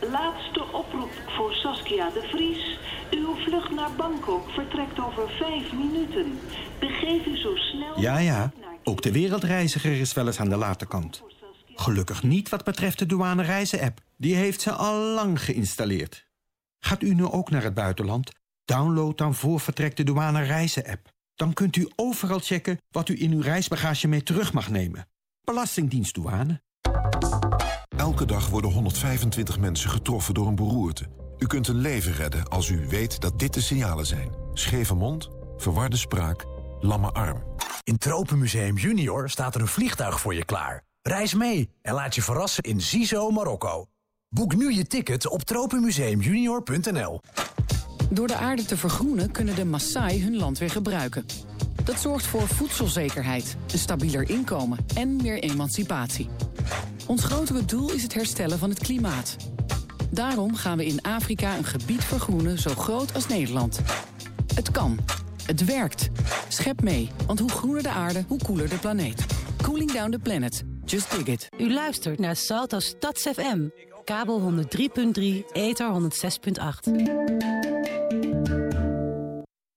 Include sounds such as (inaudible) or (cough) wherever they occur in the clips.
Laatste oproep voor Saskia de Vries. Uw vlucht naar Bangkok vertrekt over vijf minuten. Begeef u zo snel... Ja, ja. Ook de wereldreiziger is wel eens aan de late kant. Gelukkig niet wat betreft de douane reizen-app. Die heeft ze al lang geïnstalleerd. Gaat u nu ook naar het buitenland? Download dan voor vertrek de douane reizen-app. Dan kunt u overal checken wat u in uw reisbagage mee terug mag nemen. Belastingdienst douane. Elke dag worden 125 mensen getroffen door een beroerte. U kunt een leven redden als u weet dat dit de signalen zijn. Scheve mond, verwarde spraak, lamme arm. In Tropenmuseum Junior staat er een vliegtuig voor je klaar. Reis mee en laat je verrassen in Zizo, Marokko. Boek nu je ticket op tropenmuseumjunior.nl. Door de aarde te vergroenen kunnen de Maasai hun land weer gebruiken. Dat zorgt voor voedselzekerheid, een stabieler inkomen en meer emancipatie. Ons grotere doel is het herstellen van het klimaat. Daarom gaan we in Afrika een gebied vergroenen zo groot als Nederland. Het kan. Het werkt. Schep mee, want hoe groener de aarde, hoe koeler de planeet. Cooling down the planet. Just dig it. U luistert naar Salto Stads FM. Kabel 103.3, ether 106.8.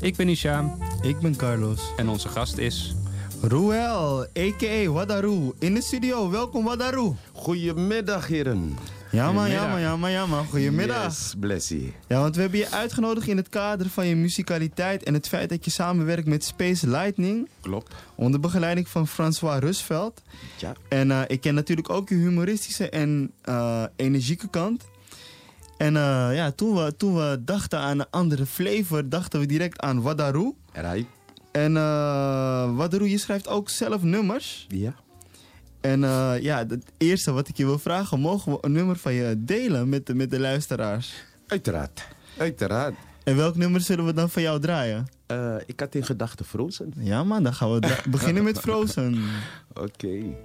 Ik ben Ishaam. Ik ben Carlos. En onze gast is... Ruel, a.k.a. Wadaru. In de studio, welkom Wadaru. Goedemiddag, heren. Ja man, ja man, ja man, ja man. Goedemiddag. Yes, bless you. Ja, want we hebben je uitgenodigd in het kader van je musicaliteit... en het feit dat je samenwerkt met Space Lightning... Klopt. onder begeleiding van François Rusveld. Ja. En eh, ik ken natuurlijk ook je humoristische en eh, energieke kant... En eh, ja, toen we, toen we dachten aan een andere flavor, dachten we direct aan Wadaru. Right. En uh, Wadaru, je schrijft ook zelf nummers. Ja. En uh, ja, het eerste wat ik je wil vragen, mogen we een nummer van je delen met de, met de luisteraars? Uiteraard. Uiteraard. En welk nummer zullen we dan van jou draaien? Uh, ik had in gedachten Frozen. Ja man, dan gaan we (laughs) beginnen met Frozen. Oké. Okay.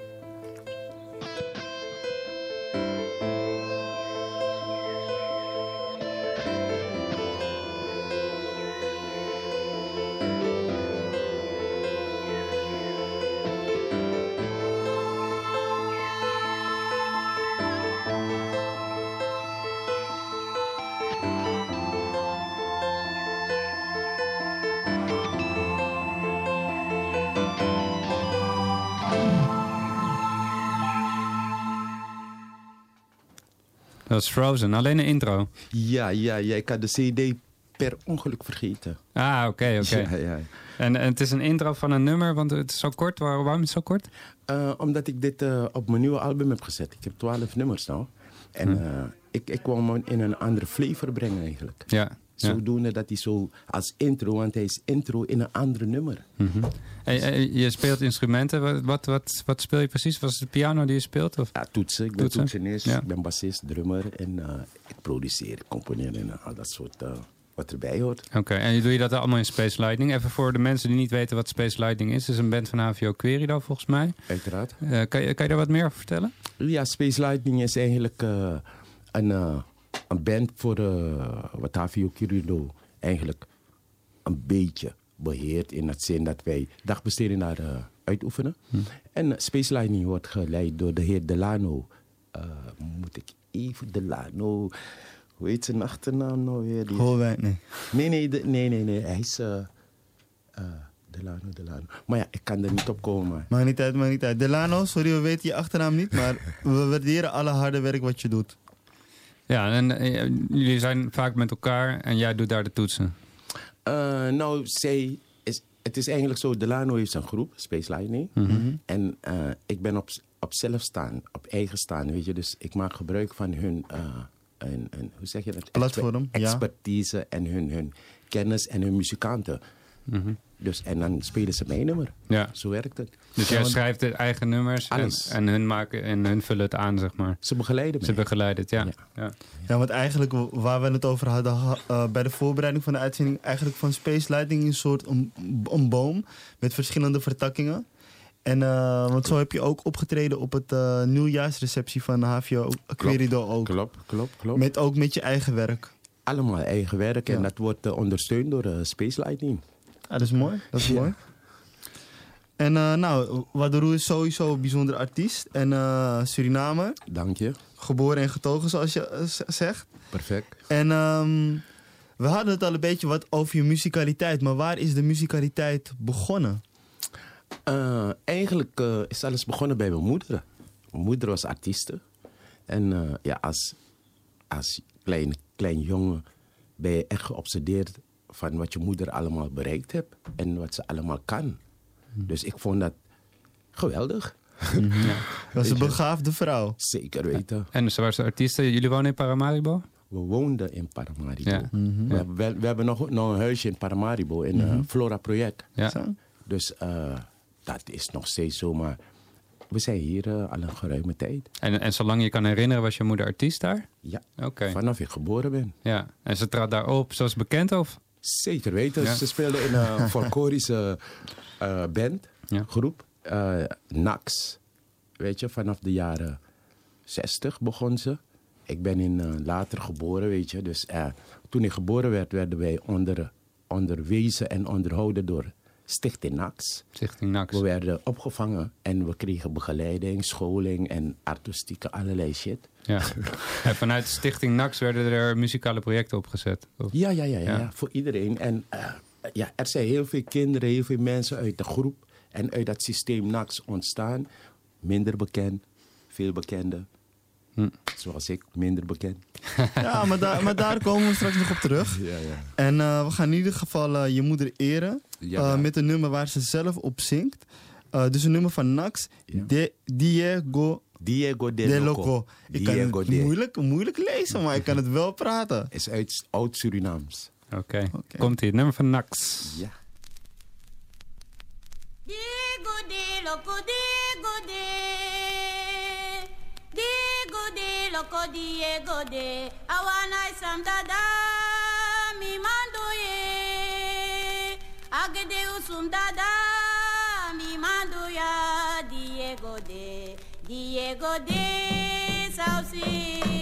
Dat is Frozen, alleen een intro. Ja, ja, ja. Ik had de CD per ongeluk vergeten. Ah, oké, okay, oké. (laughs) Okay. Ja, ja. en, en het is een intro van een nummer, want het is zo kort. Waar, waarom is het zo kort? Uh, omdat ik dit uh, op mijn nieuwe album heb gezet. Ik heb twaalf nummers nou. En hm. uh, ik, ik kwam hem in een andere flavor brengen eigenlijk. Ja. Zodoende dat hij zo als intro, want hij is intro in een andere nummer. Mm -hmm. en, en, je speelt instrumenten. Wat, wat, wat, wat, speel je precies? Was het de piano die je speelt? Of? Ja, toetsen. Ik ben toetsen? toetsenist, ja. ik ben bassist, drummer. En uh, ik produceer, componeer en al dat soort... Uh, wat erbij hoort. Oké, okay. en doe je dat allemaal in Space Lightning? Even voor de mensen die niet weten wat Space Lightning is. Het is een band van HVO Querido volgens mij. Uiteraard. Kan, je, kan je daar wat meer over vertellen? Ja, Space Lightning is eigenlijk een, een band voor wat HVO Querido eigenlijk een beetje beheert. In het zin dat wij dagbesteding daar uh, uitoefenen. Hm. En uh, Space Lightning wordt geleid door de heer Delano. Uh, moet ik even Delano... Hoe heet zijn achternaam nou weer? Die... Nee. Nee, nee, de, nee, nee, nee. Hij is... Delano, Delano. Maar ja, ik kan er niet op komen. Maakt niet uit, maakt niet uit. Delano, sorry, we weten je achternaam niet. Maar we waarderen alle harde werk wat je doet. Ja, en uh, jullie zijn vaak met elkaar en jij doet daar de toetsen. Uh, nou, zij is, het is eigenlijk zo, Delano heeft zijn groep, Space Lightning. Mm -hmm. En uh, ik ben op, op zelf staan, op eigen staan, weet je. Dus ik maak gebruik van hun, hun, hun hoe zeg je dat? Platform, Exper expertise ja. en hun, hun kennis en hun muzikanten. Mhm. Dus, en dan spelen ze mijn nummer. Ja. Zo werkt het. Dus jij schrijft de eigen nummers en, Alles. en, hun maken, en hun vullen het aan, zeg maar. Ze begeleiden Ze begeleiden het, ja. ja. Ja, want eigenlijk waar we het over hadden ha- eh, bij de voorbereiding van de uitzending, eigenlijk van Space Lighting een soort een, een boom met verschillende vertakkingen. En eh, want zo heb je ook opgetreden op het eh, nieuwjaarsreceptie van HVO Querido ook. Klopt, klopt, klopt. Met, ook met je eigen werk. Allemaal eigen werk en Ja. dat wordt ondersteund door uh, Space Lightning. Ja, dat is mooi. Dat is mooi. En eh nou, Wadaroe is sowieso een bijzonder artiest. En eh Surinamer. Dank je. Geboren en getogen, zoals je eh, zegt. Perfect. En ehm, we hadden het al een beetje wat over je muzikaliteit. Maar waar is de muzikaliteit begonnen? Eigenlijk is alles begonnen bij mijn moeder. Mijn moeder was artieste. En ja, als, als klein, klein jongen ben je echt geobsedeerd van wat je moeder allemaal bereikt hebt en wat ze allemaal kan. Dus ik vond dat geweldig. (laughs) Dat is een begaafde vrouw. Zeker weten. En ze was artiesten. Jullie wonen in Paramaribo? We woonden in Paramaribo. Ja. we, hebben, we, we hebben nog, nog een huisje in Paramaribo, in eh, Flora Project. Ja. Zo. Dus eh, dat is nog steeds zo, maar we zijn hier eh, al een geruime tijd. En, en zolang je kan herinneren, was je moeder artiest daar? Ja, Oké. vanaf ik geboren ben. Ja. En ze trad daar op, zoals bekend, of? Zeker weten. Ja. Ze speelden in een (laughs) folklorische eh, band, Ja. groep, eh, Nax. Weet je, vanaf de jaren 60 begon ze. Ik ben in, eh, later geboren, weet je. Dus toen ik geboren werd, werden wij onder, onderwezen en onderhouden door Stichting Nax. Stichting Nax. We werden opgevangen en we kregen begeleiding, scholing en artistieke allerlei shit. Ja. (laughs) en vanuit Stichting Nax werden er muzikale projecten opgezet? Of? Ja, ja, ja, ja, Ja. ja, voor iedereen. En eh, ja, er zijn heel veel kinderen, heel veel mensen uit de groep en uit dat systeem NAX ontstaan. Minder bekend, veel bekende. Hm. Zoals ik, minder bekend. (laughs) Ja, maar, daar maar daar komen we straks nog op terug. Ja, ja. En eh, we gaan in ieder geval eh, je moeder eren. Ja, eh, ja. met een nummer waar ze zelf op zingt. Eh, dus een nummer van Nax. Ja. De, Diego Diego de, de Loco. Loco. Ik kan Diego het de. moeilijk, moeilijk lezen, maar ik kan het wel praten. Is uit oud-Surinaams. Oké. Komt-ie. Het nummer van Nax. Ja. Digo de loco, digo de. Digo de loco, Diego de. Awana isam dada, Dada, mi mando ya. Diego de, Diego de, sausi.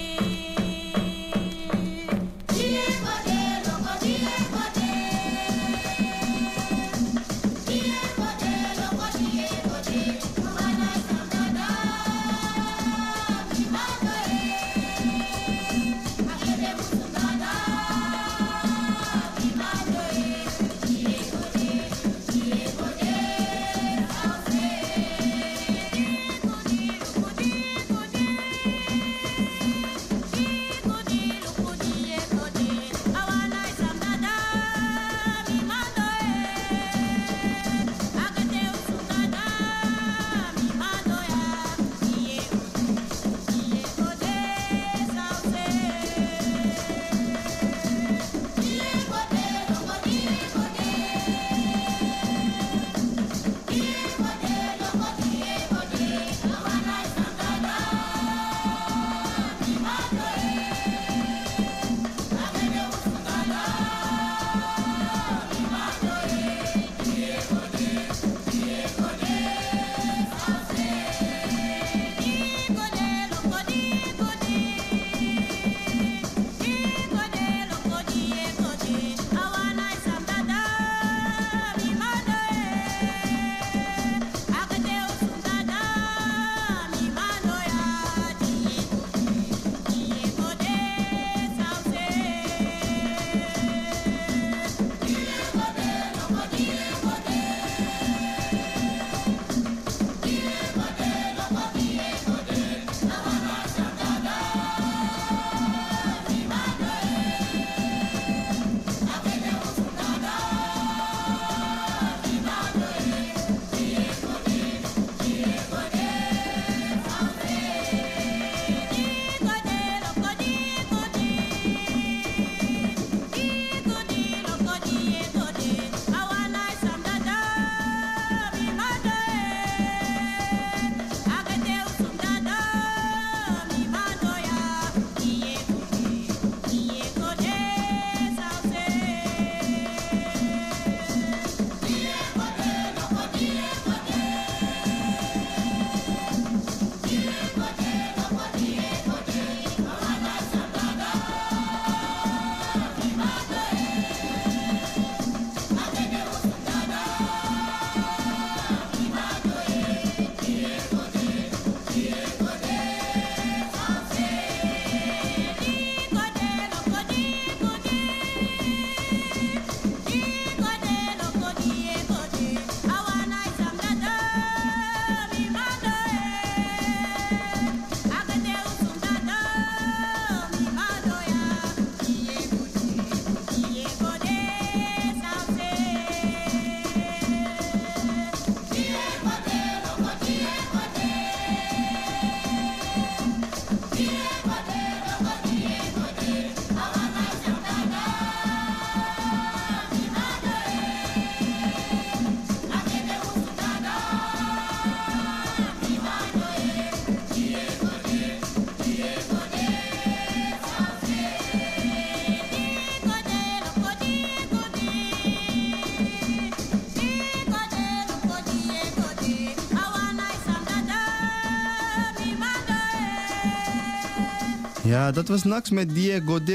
Ja, dat was Nax met Diego D.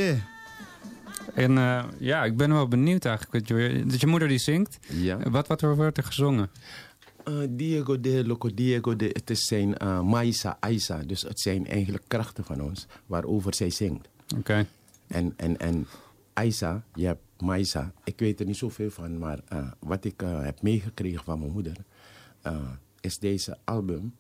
En eh, ja, ik ben wel benieuwd eigenlijk. je- Dat je moeder die zingt. Ja. Wat, wat wordt er gezongen? Eh, Diego de Loco Diego de, het is zijn eh Maisa Aisa. Dus het zijn eigenlijk krachten van ons waarover zij zingt. Oké. En, en, en Aisa, je hebt Maisa. Ik weet er niet zoveel van, maar eh, wat ik heb meegekregen van mijn moeder, eh, is deze album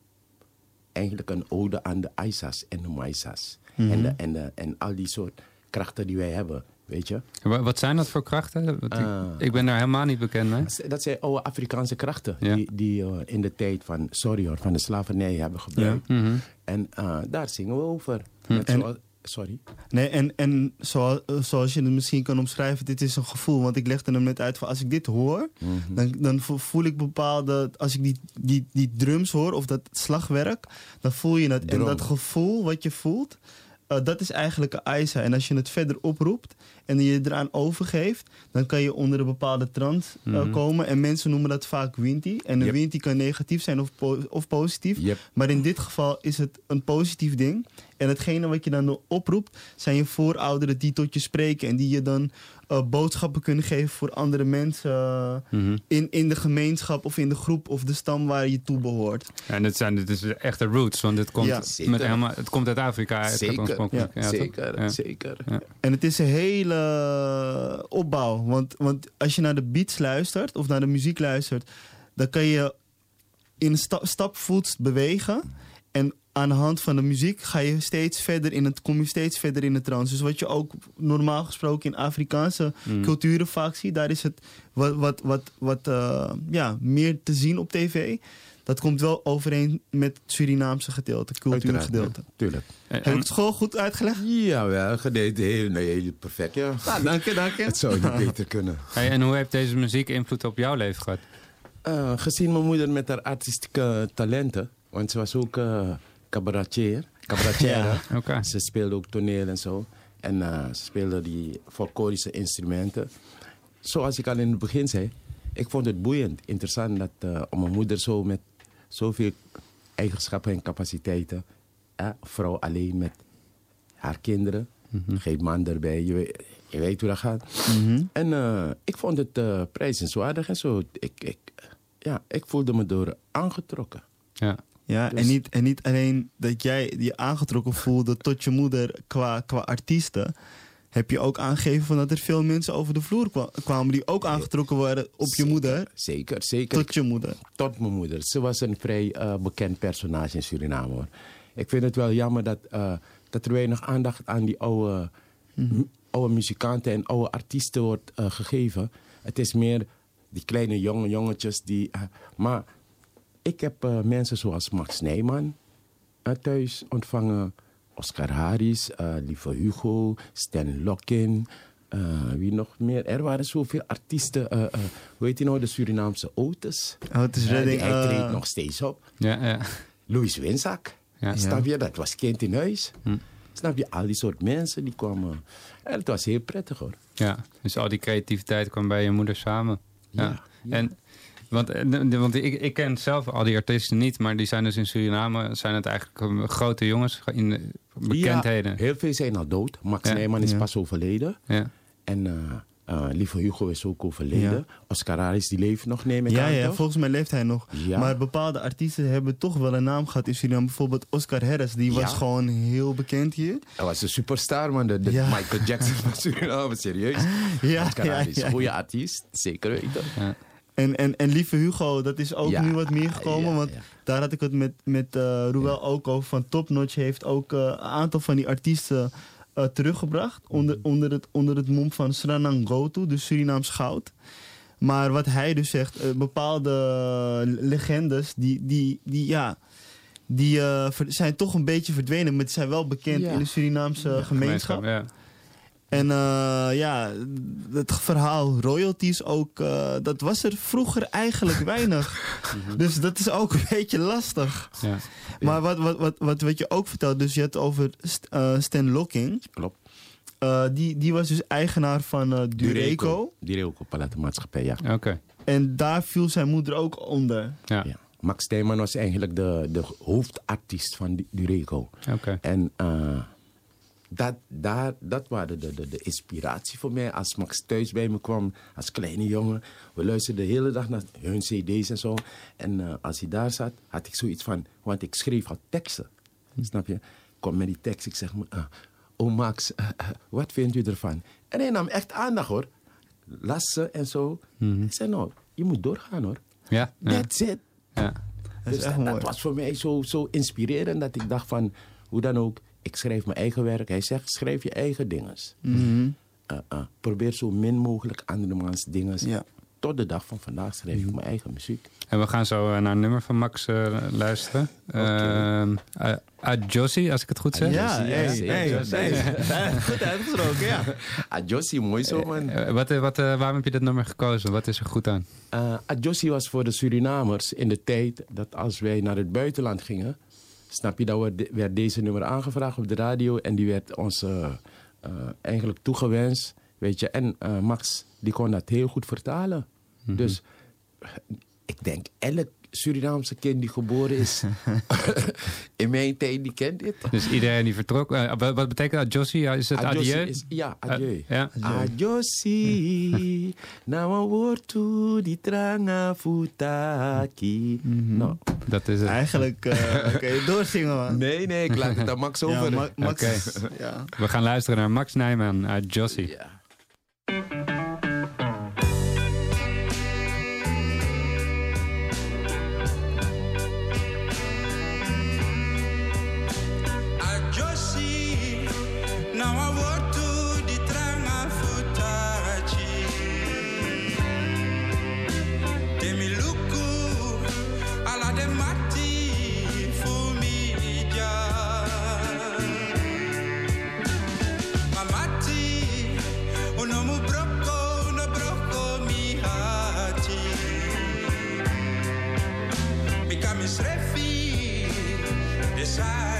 eigenlijk een ode aan de Aisa's en de Maisas. Mhm. en, de, en, de, en al die soort krachten die wij hebben, weet je. Wa- Wat zijn dat voor krachten? Ik, Ah. ik ben daar helemaal niet bekend mee. Dat zijn oude Afrikaanse krachten Ja. die, die eh, in de tijd van, sorry hoor, van de slavernij hebben gebruikt. Mhm. En eh, daar zingen we over. Hm. Net En- zoals- sorry. Nee, en, en zoals, zoals je het misschien kan omschrijven, dit is een gevoel. Want ik legde hem net uit van als ik dit hoor, Mhm. dan, dan vo- voel ik bepaalde. Als ik die, die, die drums hoor of dat slagwerk, dan voel je het. En dat gevoel wat je voelt, eh, dat is eigenlijk een Isa. En als je het verder oproept en je eraan overgeeft, dan kan je onder een bepaalde trance eh, Mhm. komen. En mensen noemen dat vaak winty. En een Yep. winty kan negatief zijn of, po- of positief. Yep. Maar in dit geval is het een positief ding. En hetgene wat je dan oproept, zijn je voorouderen die tot je spreken. En die je dan eh, boodschappen kunnen geven voor andere mensen. eh, Mhm. in, in de gemeenschap of in de groep of de stam waar je toe behoort. En dit zijn dit is echte roots, want het komt, Ja, met helemaal, het komt uit Afrika. uit Zeker, ja, zeker, Ja. zeker. Ja. En het is een hele eh, opbouw. Want, want als je naar de beats luistert of naar de muziek luistert, dan kan je in een sta stapvoets bewegen. En aan de hand van de muziek ga je steeds verder in het, kom je steeds verder in de trance. Dus wat je ook normaal gesproken in Afrikaanse Mm. culturen vaak ziet, daar is het wat, wat, wat, wat eh, ja, meer te zien op tv. Dat komt wel overeen met het Surinaamse gedeelte, cultuurgedeelte. Tuurlijk. En- Heb ik het gewoon goed uitgelegd? Jawel, gedaan. Heel, nee, perfect, ja. Ah, dank je, dank je. (laughs) Het zou niet beter kunnen. Hey, en hoe heeft deze muziek invloed op jouw leven gehad? Eh, gezien mijn moeder met haar artistieke talenten, want ze was ook eh cabaretier. cabaretier (laughs) Ja. Ze speelde ook toneel en zo. En eh, ze speelde die folklorische instrumenten. Zoals ik al in het begin zei, ik vond het boeiend, interessant dat eh, om mijn moeder zo met zoveel eigenschappen en capaciteiten, eh, vrouw alleen met haar kinderen, geen man erbij, je weet, je weet hoe dat gaat. En eh, ik vond het eh prijzenswaardig en zo. Ik, ik, ja, ik voelde me door aangetrokken. Ja. Ja, Dus- en, niet, en niet alleen dat jij je aangetrokken voelde tot je moeder qua, qua artiesten. Heb je ook aangegeven van dat er veel mensen over de vloer kwa- kwamen die ook aangetrokken waren op je moeder. Zeker, zeker. Tot je moeder. Tot mijn moeder. Ze was een vrij eh, bekend personage in Suriname. Hoor. Ik vind het wel jammer dat, eh, dat er weinig aandacht aan die oude, Mhm. oude muzikanten en oude artiesten wordt eh, gegeven. Het is meer die kleine jonge jongetjes die. maar ik heb eh, mensen zoals Max Nijman eh, thuis ontvangen. Oscar Harris, eh, Lieve Hugo, Stan Lokin. eh, wie nog meer? Er waren zoveel artiesten. eh, eh, hoe heet die nou? De Surinaamse Otis. Otis Redding, die- hij treedt nog steeds op. Ja, ja. Louis Winzak. Ja. Snap je? Dat was kind in huis. Hm. Snap je? Al die soort mensen die kwamen. En het was heel prettig hoor. Ja, dus al die creativiteit kwam bij je moeder samen. Ja. Ja, ja. En, want eh, want ik, ik ken zelf al die artiesten niet, maar die zijn dus in Suriname, zijn het eigenlijk eh, grote jongens in de bekendheden. Ja, heel veel zijn al dood. Max Ja. Nijman is Ja. pas overleden. Ja. En eh eh, Lieve Hugo is ook overleden. Oscar Harris die leeft nog, neem ik Ja, aan, ja, toch? volgens mij leeft hij nog. Ja. Maar bepaalde artiesten hebben toch wel een naam gehad in Suriname. Bijvoorbeeld Oscar Harris, die was Ja. gewoon heel bekend hier. Hij was een superstar, man. De, de Ja. Michael Jackson van (laughs) Suriname, serieus. Ja, Oscar ja, Harris, ja. goede artiest. Zeker weten. En, en, en Lieve Hugo, dat is ook Ja, nu wat meer gekomen. ja, want ja. daar had ik het met, met eh Ruel ook over. Van Top Notch heeft ook eh, een aantal van die artiesten eh, teruggebracht. Onder, onder, het, onder het mom van Sranang Gotu, dus Surinaams goud. Maar wat hij dus zegt, bepaalde legendes, die, die, die, ja, die zijn toch een beetje verdwenen. Maar die zijn wel bekend Ja. in de Surinaamse gemeenschap. Ja. En eh, ja, het verhaal royalties ook, eh, dat was er vroeger eigenlijk (laughs) weinig. dus dat is ook een beetje lastig. Ja. Maar wat, wat, wat, wat, wat je ook vertelt, dus je had over St- eh, Stan Locking. Klopt. Eh, die, die was dus eigenaar van eh, Dureco. Dureco Palatenmaatschappij, ja. Oké. En daar viel zijn moeder ook onder. Ja. ja. Max Stijman was eigenlijk de, de hoofdartiest van Du- Dureco. Oké. En eh, dat, daar, dat waren de, de, de inspiratie voor mij. Als Max thuis bij me kwam, als kleine jongen. We luisterden de hele dag naar hun cd's en zo. En eh, als hij daar zat, had ik zoiets van... Want ik schreef al teksten. Snap je? Ik kom met die tekst, ik zeg... Uh, oh Max, eh, wat vindt u ervan? En hij nam echt aandacht hoor. Las ze en zo. Ik zei, nou, je moet doorgaan hoor. Ja. ja. That's it. ja. Dus dat, dat was voor mij zo, zo inspirerend dat ik dacht van, hoe dan ook, ik schrijf mijn eigen werk. Hij zegt, schrijf je eigen dinges. Mhm. Uh, uh, probeer zo min mogelijk andermans dinges. Ja. Tot de dag van vandaag schrijf ik mijn eigen muziek. En we gaan zo eh, naar een nummer van Max eh, luisteren. Ehm uh, Adjossi, als ik het goed zeg. Ja, goed uitgesproken, ja. (laughs) Adjossi, mooi zo man. Eh, wat, eh, wat, eh, waarom heb je dat nummer gekozen? Wat is er goed aan? Uh, Adjossi was voor de Surinamers in de tijd dat als wij naar het buitenland gingen, snap je, dat werd, werd deze nummer aangevraagd op de radio en die werd ons uh, uh, eigenlijk toegewenst, weet je. En uh, Max, die kon dat heel goed vertalen. Mhm. Dus ik denk, elk Surinaamse kind die geboren is (laughs) in mijn tijd, die kent dit. Dus iedereen die vertrok. eh, wat, wat betekent dat, Jossie? Ja, Is het Adjossi adieu? is- ja, adieu. Eh, ja. Adjossi, (laughs) nou een woord toe die tranga futaki. Nou, Dat is het. Eigenlijk eh (laughs) kun je doorzingen, man. nee, nee, ik laat het aan Max over. Ja, Ma- Max, Oké. ja. We gaan luisteren naar Max Nijman uit Jossie. Ja. decide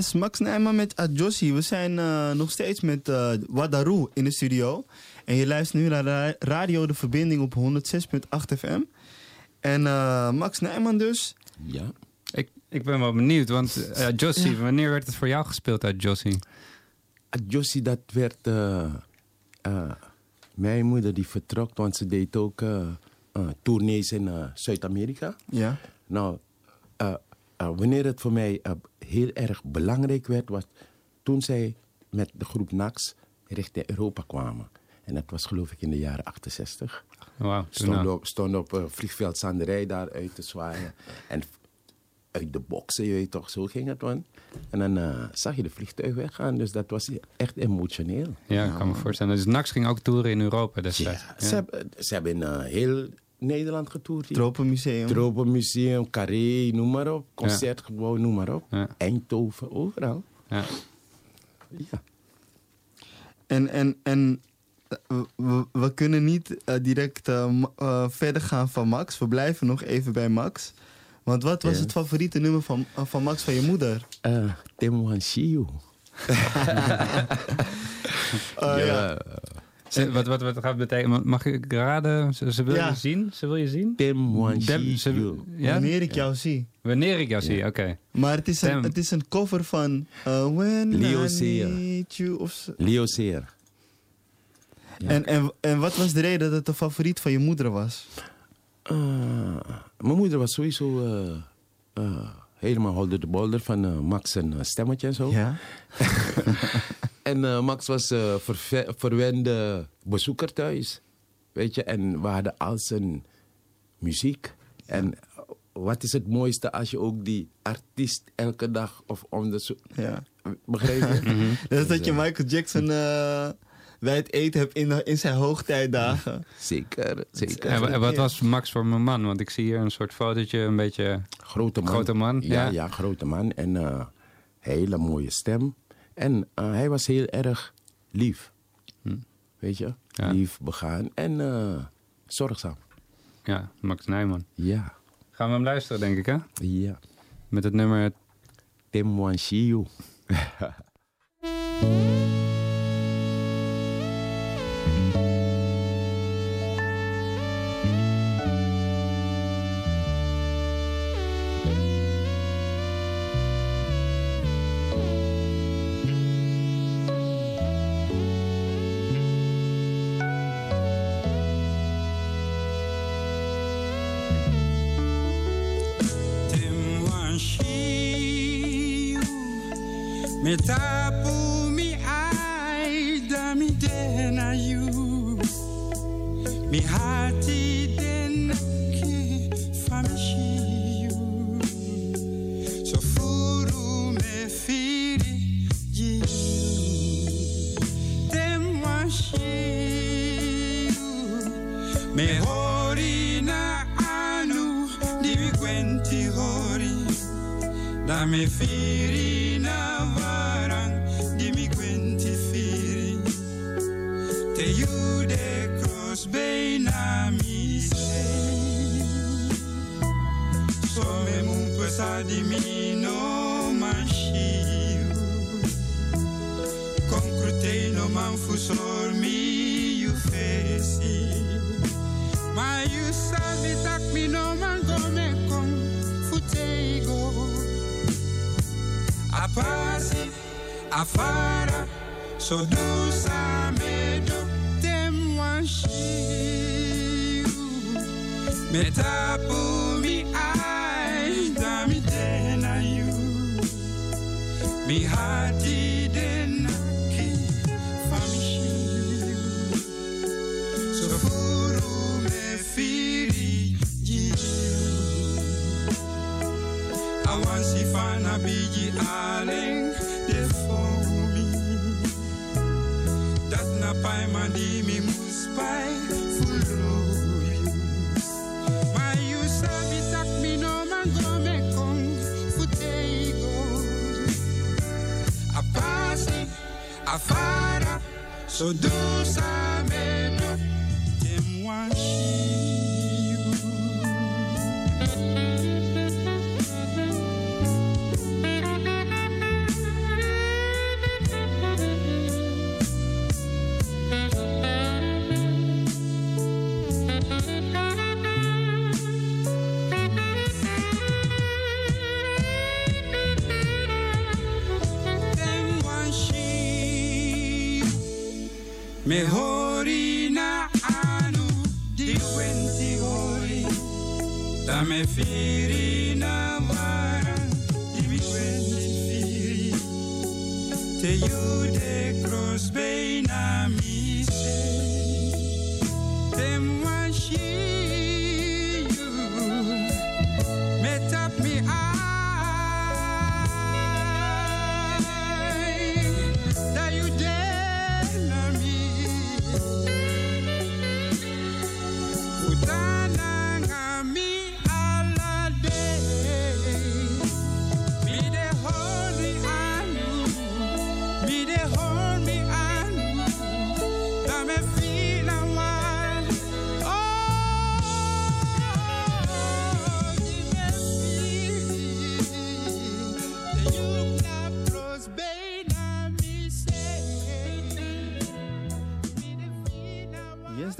Yes, Max Nijman met Adjossi. We zijn eh, nog steeds met eh Wadaru in de studio. En je luistert nu naar ra- Radio De Verbinding op 106.8 FM. En eh, Max Nijman dus. Ja. Ik, ik ben wel benieuwd, want Jossie, wanneer werd het voor jou gespeeld uit Jossie? Jossie, dat werd... eh, eh, mijn moeder die vertrok, want ze deed ook tournees in Zuid-Amerika. Ja. Nou, wanneer het voor mij heel erg belangrijk werd, was toen zij met de groep NAX richting Europa kwamen. En dat was geloof ik in de jaren 68. Wauw, toen Stond op, stond op eh, vliegveld Zanderij daar uit te zwaaien. En uit de boksen, je weet toch, zo ging het dan. En dan eh, zag je de vliegtuig weggaan, dus dat was echt emotioneel. Ja, ik kan me voorstellen. Dus Nax ging ook toeren in Europa destijds. Ja, Ze, hebben, ze hebben in eh, heel Nederland getoerd. hier. Tropenmuseum. Tropenmuseum, Carré, noem maar op. Concertgebouw, noem maar op. Eindhoven, overal. Ja. Ja. En, en, en eh, we, we kunnen niet eh, direct eh, verder gaan van Max. We blijven nog even bij Max. Want wat was Ja. het favoriete nummer van, van Max van je moeder? Uh, Tim Wanshiu. (laughs) Oh, ja. Ze- wat, wat, wat gaat het betekenen? Mag ik raden? Ze, ze wil Ja. je zien? Ze wil je zien? Tim Dem- ze- ja? Wanneer ik jou zie. Wanneer ik jou zie, oké. Maar het is, een, het is een cover van uh, When Leo I Seer. Need You. Of zo. Leo Seer. En, en, en wat was de reden dat het de favoriet van je moeder was? Uh, mijn moeder was sowieso uh, uh, helemaal holder de bolder van uh, Max en stemmetje en zo. Ja. (laughs) (laughs) en uh, Max was uh, verve- verwende bezoeker thuis. Weet je, en we hadden al zijn muziek. En wat is het mooiste als je ook die artiest elke dag of om de zo... Ja. Begrijp je? (laughs) Dat is dat je eh, Michael Jackson uh, bij het eten hebt in, in zijn hoogtijdagen. Zeker, zeker. En, wa- en wat was Max voor mijn man? Want ik zie hier een soort fotootje, een beetje... Grote man. Grote man, ja. ja. Ja, grote man. En uh, hele mooie stem. En uh, hij was heel erg lief. Hm. Weet je? Ja. Lief, begaan en uh, zorgzaam. Ja, Max Nijman. Ja. Gaan we hem luisteren, denk ik, hè? Ja. Met het nummer... Tim Wanshiu. (laughs) Da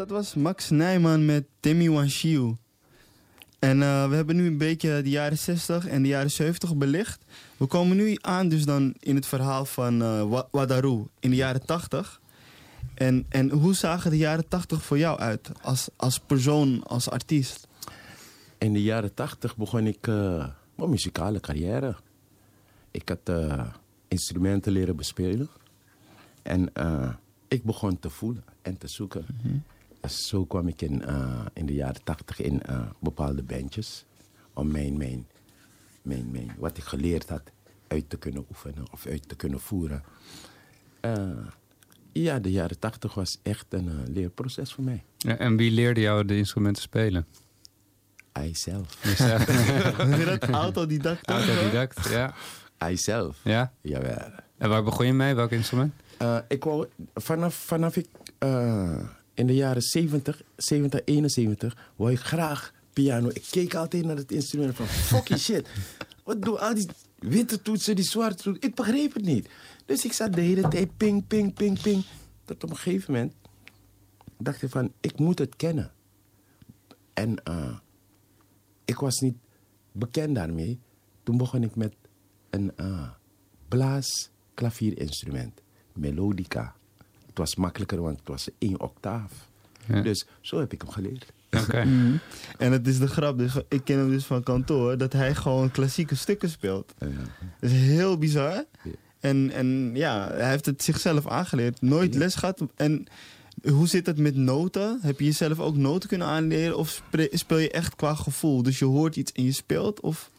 dat was Max Nijman met Timmy Wanshiu. En eh, we hebben nu een beetje de jaren 60 en de jaren 70 belicht. We komen nu aan dus dan in het verhaal van eh, Wa- Wadaru in de jaren 80. En, en hoe zagen de jaren 80 voor jou uit als, als persoon, als artiest? In de jaren tachtig begon ik eh, mijn muzikale carrière. Ik had eh, instrumenten leren bespelen. En eh, ik begon te voelen en te zoeken. Dus zo kwam ik in, eh, in de jaren tachtig in eh, bepaalde bandjes. Om mijn, mijn, mijn, mijn, wat ik geleerd had uit te kunnen oefenen of uit te kunnen voeren. Eh, ja, de jaren tachtig was echt een leerproces voor mij. Ja, en wie leerde jou de instrumenten spelen? Hij zelf. (laughs) (laughs) Dat? Autodidact? Autodidact, ja. Hij zelf. Ja? Jawel. En waar begon je mee? Welk instrument? Eh, ik wou, vanaf, vanaf ik eh, in de jaren 70, 70, 71, wou ik graag piano. Ik keek altijd naar het instrument van fucking shit. Wat doen al die witte toetsen, die zwarte toetsen? Ik begreep het niet. Dus ik zat de hele tijd ping, ping, ping, ping. Tot op een gegeven moment dacht ik van, ik moet het kennen. En eh, ik was niet bekend daarmee. Toen begon ik met een eh blaas klavierinstrument, melodica. Was makkelijker, want het was één octaaf. Ja. Dus zo heb ik hem geleerd. Oké. (laughs) Mhm. En het is de grap, dus ik ken hem dus van kantoor, dat hij gewoon klassieke stukken speelt. Ja. Dat is heel bizar. Ja. En, en ja, hij heeft het zichzelf aangeleerd. Nooit les gehad. En hoe zit het met noten? Heb je jezelf ook noten kunnen aanleren? Of speel je echt qua gevoel? Dus je hoort iets en je speelt? Of...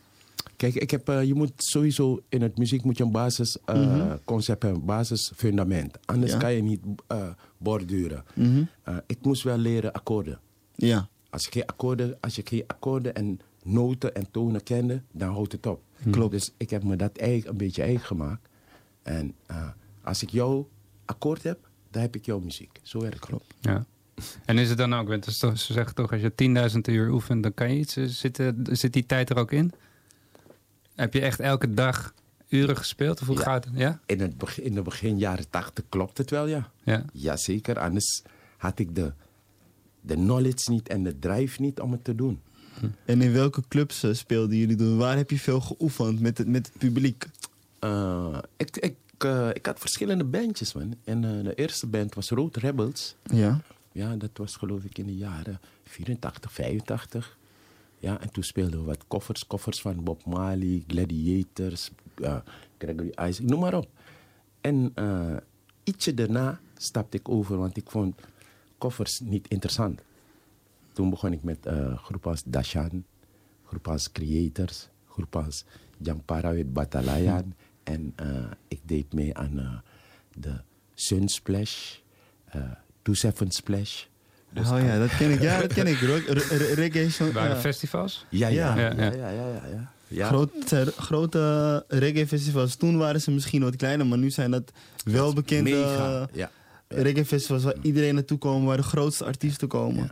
Kijk, ik heb, eh, je moet sowieso in het muziek moet je een basisconcept hebben, een basisfundament. Anders Ja. kan je niet eh, borduren. Mhm. Eh, ik moest wel leren akkoorden. Ja. Als, je geen akkoorden. als je geen akkoorden en noten en tonen kende, dan houdt het op. Klopt. Dus ik heb me dat eigen, een beetje eigen gemaakt. En eh, als ik jouw akkoord heb, dan heb ik jouw muziek. Zo werkt het. Klopt. Ja. En is het dan ook, ze zeggen toch, als je 10.000 uur oefent, dan kan je iets. Zit, eh, zit die tijd er ook in? Heb je echt elke dag uren gespeeld? Of hoe Ja. gaat het? Ja? In, het begin, in de begin jaren tachtig klopt het wel, ja. Ja. Jazeker, anders had ik de, de knowledge niet en de drive niet om het te doen. En in welke clubs eh, speelden jullie toen? Waar heb je veel geoefend met het, met het publiek? Eh, ik, ik, eh, ik had verschillende bandjes, man. En eh, de eerste band was Road Rebels. Ja. Ja, dat was geloof ik in de jaren 84, 85. Ja, en toen speelden we wat koffers. Koffers van Bob Marley, Gladiators, eh, Gregory Isaac, noem maar op. En eh, ietsje daarna stapte ik over, want ik vond koffers niet interessant. Toen begon ik met eh groepen als Dashan, groepen als Creators, groepen als Jampara with Batalayan. En eh, ik deed mee aan de Sunsplash, eh Two Seven Splash. Dus oh ja, dat ken ik. Ja, (laughs) dat ken ik. Reggae. Waren festivals? Ja, ja, Ja. ja, Ja, ja, ja. Grote, grote reggae festivals. Toen waren ze misschien wat kleiner, maar nu zijn dat welbekende Mega, ja. reggae festivals waar iedereen naartoe komt, waar de grootste artiesten komen.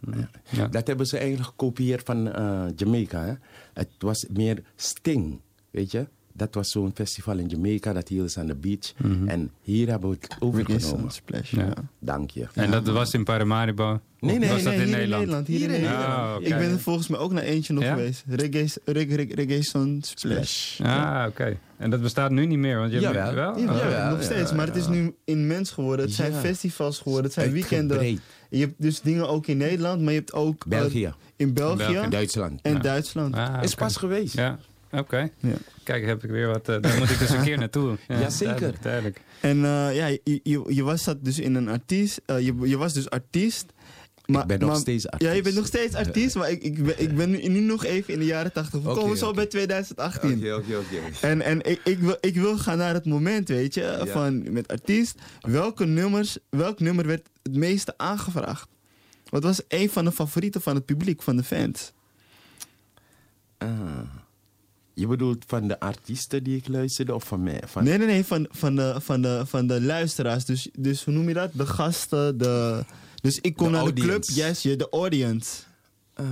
Dat hebben ze eigenlijk gekopieerd van eh, Jamaica. Hè? Het was meer Sting, weet je. Dat was zo'n festival in Jamaica, dat hielden ze aan de beach. En hier hebben we het overgenomen. Splash, Ja. Dank je. En dat was in Paramaribo? Nee, nee, was dat hier in Nederland? Hier, in Nederland. Ah, oké. Ik ben er volgens mij ook naar eentje nog Ja? geweest. Reggae, reggae, reggae, reggae Sun Splash. Ah, oké. En dat bestaat nu niet meer, want je hebt wel? Ja, Oh. nog steeds, maar het is nu immens geworden. Het zijn Ja. festivals geworden, het zijn weekenden. Uitgebreid. Je hebt dus dingen ook in Nederland, maar je hebt ook... eh, België. in België. België. Duitsland. En Ja. Duitsland. Ah, Is pas geweest. Ja, oké. Ja. Kijk, heb ik weer wat... eh, daar moet ik dus een keer naartoe. (laughs) Ja, zeker. Duidelijk, duidelijk. En eh, ja, je, je, je was dat dus in een artiest. eh, je, je was dus artiest. Maar, ben nog maar- steeds Ja, artiest. je bent nog steeds artiest, maar ik, ik, ben, ik ben nu, nu nog even in de jaren 80. We komen zo bij 2018. Oké, oké, oké. En, en ik, ik, wil, ik wil gaan naar het moment, weet je, Ja. van met artiest. Welke nummers, welk nummer werd het meeste aangevraagd? Wat was een van de favorieten van het publiek, van de fans? Ah. Je bedoelt van de artiesten die ik luisterde of van mij? Van... Nee, nee, nee, van, van, de, van, de, van de luisteraars. Dus, dus hoe noem je dat? De gasten, de... Dus ik kom De naar de club, yes, je, de audience. Ah.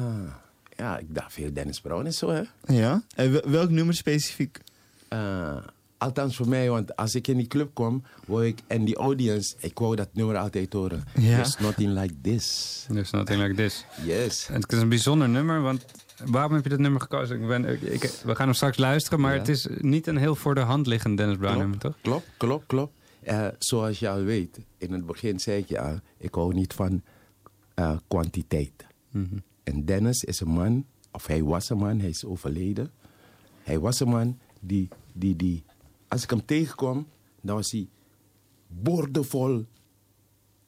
Ja, ik dacht veel Dennis Brown en zo, hè. Ja? En wel- welk nummer specifiek? Ah, althans voor mij, want als ik in die club kwam, wou ik, en die audience, ik wou dat nummer altijd horen. There's nothing like this. Dus nothing like this. Yes. En het is een bijzonder nummer, want waarom heb je dat nummer gekozen? Ik ben, ik, we gaan hem straks luisteren, maar Ja. het is niet een heel voor de hand liggend Dennis Brown nummer, toch? Klopt, klopt, klopt. Eh, zoals je al weet, in het begin zei ik je al, ik hou niet van eh, kwantiteit. Mhm. En Dennis is een man, of hij was een man, hij is overleden. Hij was een man die, die, die als ik hem tegenkwam, dan was hij boordevol.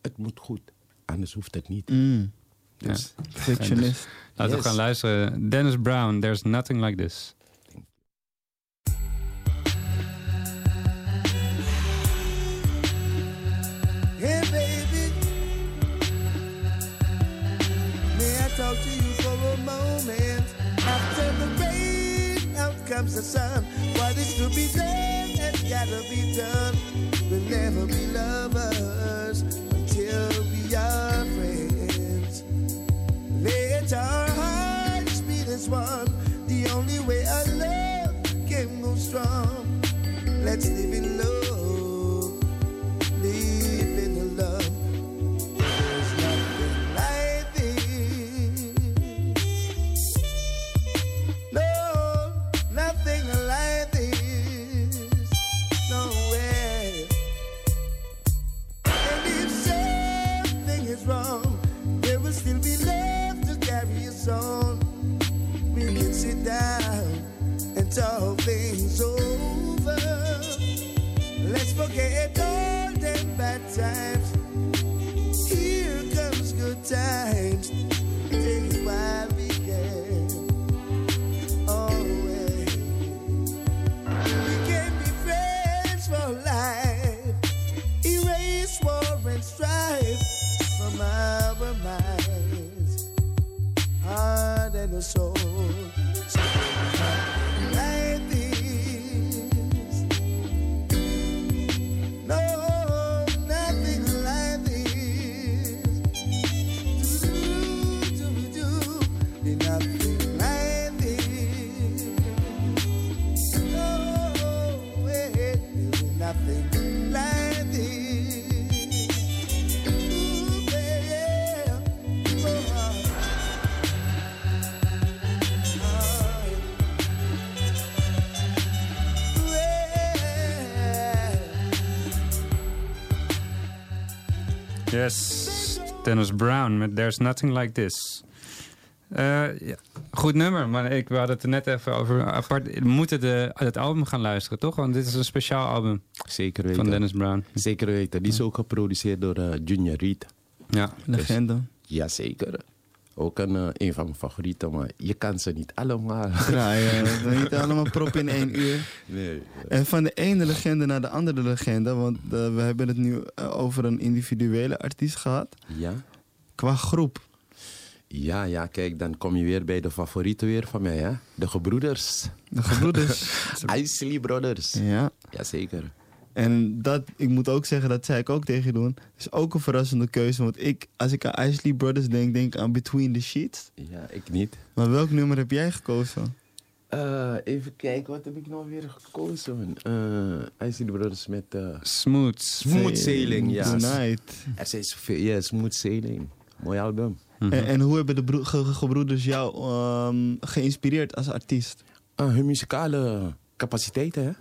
Het moet goed, anders hoeft het niet. Mm. Dus, Perfectionist. Laten Yes. we gaan luisteren. Dennis Brown, There's Nothing Like This. Hey, baby. May I talk to you for a moment? After the rain, out comes the sun. What is to be done has gotta be done. We'll never be lovers Let our hearts beat as one. The only way our love can go strong. Let's live in love times. Here comes good times. While we can. Always. We can be friends for life. Erase war and strife from our minds, heart and soul. Dennis Brown met There's Nothing Like This. Eh, ja, goed nummer, maar ik, we hadden het er net even over. Apart, we moeten de, het album gaan luisteren, toch? Want dit is een speciaal album Zeker weten. van Dennis Brown. Zeker weten. Die is ook geproduceerd door eh, Junior Reed. Ja, Legende. Jazeker. Ook een, eh, een van mijn favorieten, maar je kan ze niet allemaal. (laughs) Draaien. We hebben niet allemaal prop in één uur. Nee. En van de ene legende naar de andere legende, want eh, we hebben het nu eh, over een individuele artiest gehad. Ja? Qua groep. Ja, ja, kijk, dan kom je weer bij de favoriete weer van mij, hè? De gebroeders. De gebroeders. (laughs) Isley Brothers. ja. Jazeker. En dat, ik moet ook zeggen, dat zei ik ook tegen je doen. is ook een verrassende keuze. Want ik, als ik aan Isley Brothers denk, denk ik aan Between the Sheets. Ja, ik niet. Maar welk nummer heb jij gekozen? Eh, even kijken, wat heb ik nou weer gekozen? Eh Isley Brothers met... eh, Smooth. Smooth Sailing, ja. Tonight. Er zijn zoveel, ja, Smooth Sailing. Mooi album. Mhm. En, en hoe hebben de bro- ge- ge- gebroeders jou ehm, geïnspireerd als artiest? Eh, hun muzikale capaciteiten, hè?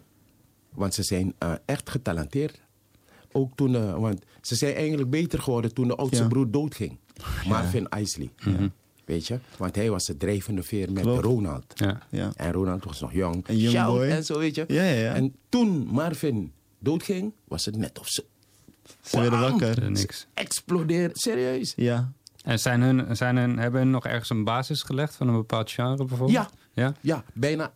Want ze zijn eh, echt getalenteerd. Ook toen, eh, want ze zijn eigenlijk beter geworden toen de oudste Ja. broer doodging. Marvin Isley. Weet je? Want hij was de drijvende veer met Klopt. Ronald. Ja. Ja. En Ronald was nog jong. Een young Shout boy. En zo, weet je. Ja, ja, ja. En toen Marvin doodging, was het net of ze Ze werden wakker. Niks. explodeerden. Serieus? Ja. En zijn hun, zijn hun, hebben hun nog ergens een basis gelegd van een bepaald genre bijvoorbeeld? Ja. Ja? Ja, bijna,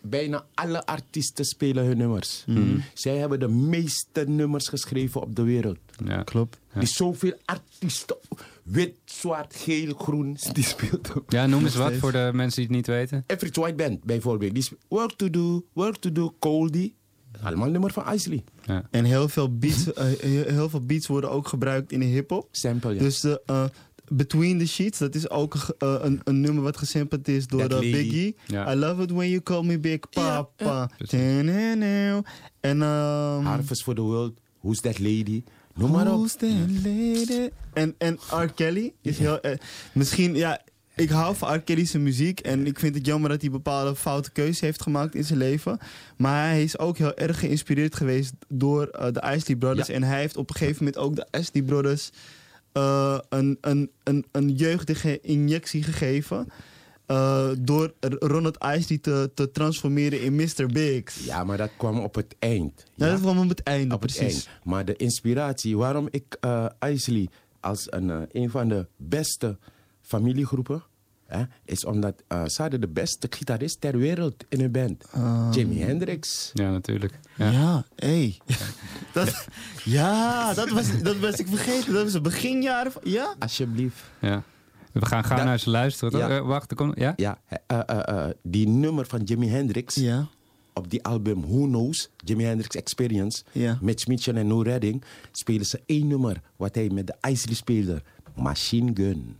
bijna alle artiesten spelen hun nummers. Mhm. Zij hebben de meeste nummers geschreven op de wereld. Ja. Klopt. Die zoveel artiesten, wit, zwart, geel, groen, (laughs) die speelt op. Ja, noem eens wat voor de mensen die het niet weten. Average White Band bijvoorbeeld. Die work to do, work to do, Coldie. Allemaal nummer van Isley. Ja. En heel veel, beats, eh, heel heel veel beats worden ook gebruikt in de hip-hop. Sample, ja. Dus de, eh, Between the Sheets, dat is ook eh, een, een nummer wat gesampled is door. Biggie. I love it when you call me Big Papa. Ta-na-na. En ehm Harvest for the World, Who's That Lady. Noem maar op. Who's that lady? En, en R. Kelly is heel... eh, misschien, ja, ik hou van R. Kelly's muziek. En ik vind het jammer dat hij bepaalde foute keuzes heeft gemaakt in zijn leven. Maar hij is ook heel erg geïnspireerd geweest door eh, de Isley Brothers. Ja. En hij heeft op een gegeven moment ook de Isley Brothers eh, een, een, een, een jeugdige injectie gegeven. eh, door Ronald Isley te, te transformeren in Mr. Biggs. Ja, maar dat kwam op het eind. Ja, dat kwam op het einde, op het precies. eind. Maar de inspiratie, waarom ik Isley als een, een van de beste familiegroepen, hè, is omdat eh, ze hadden de beste gitarist ter wereld in hun band. Jimi Hendrix. Ja, natuurlijk. Ja, Ja. hé. (laughs) Dat, ja, dat was, dat was ik vergeten. Dat was het beginjaren van... Ja? Alsjeblieft. Ja. We gaan gaan Dat- naar ze luisteren. Ja. Eh, wacht, er komt... Ja? Ja, eh, eh, eh, die nummer van Jimi Hendrix Ja. op die album Who Knows, Jimi Hendrix Experience, Ja. Mitch Mitchell en No Redding, spelen ze één nummer wat hij met de Isley speelde. Machine Gun.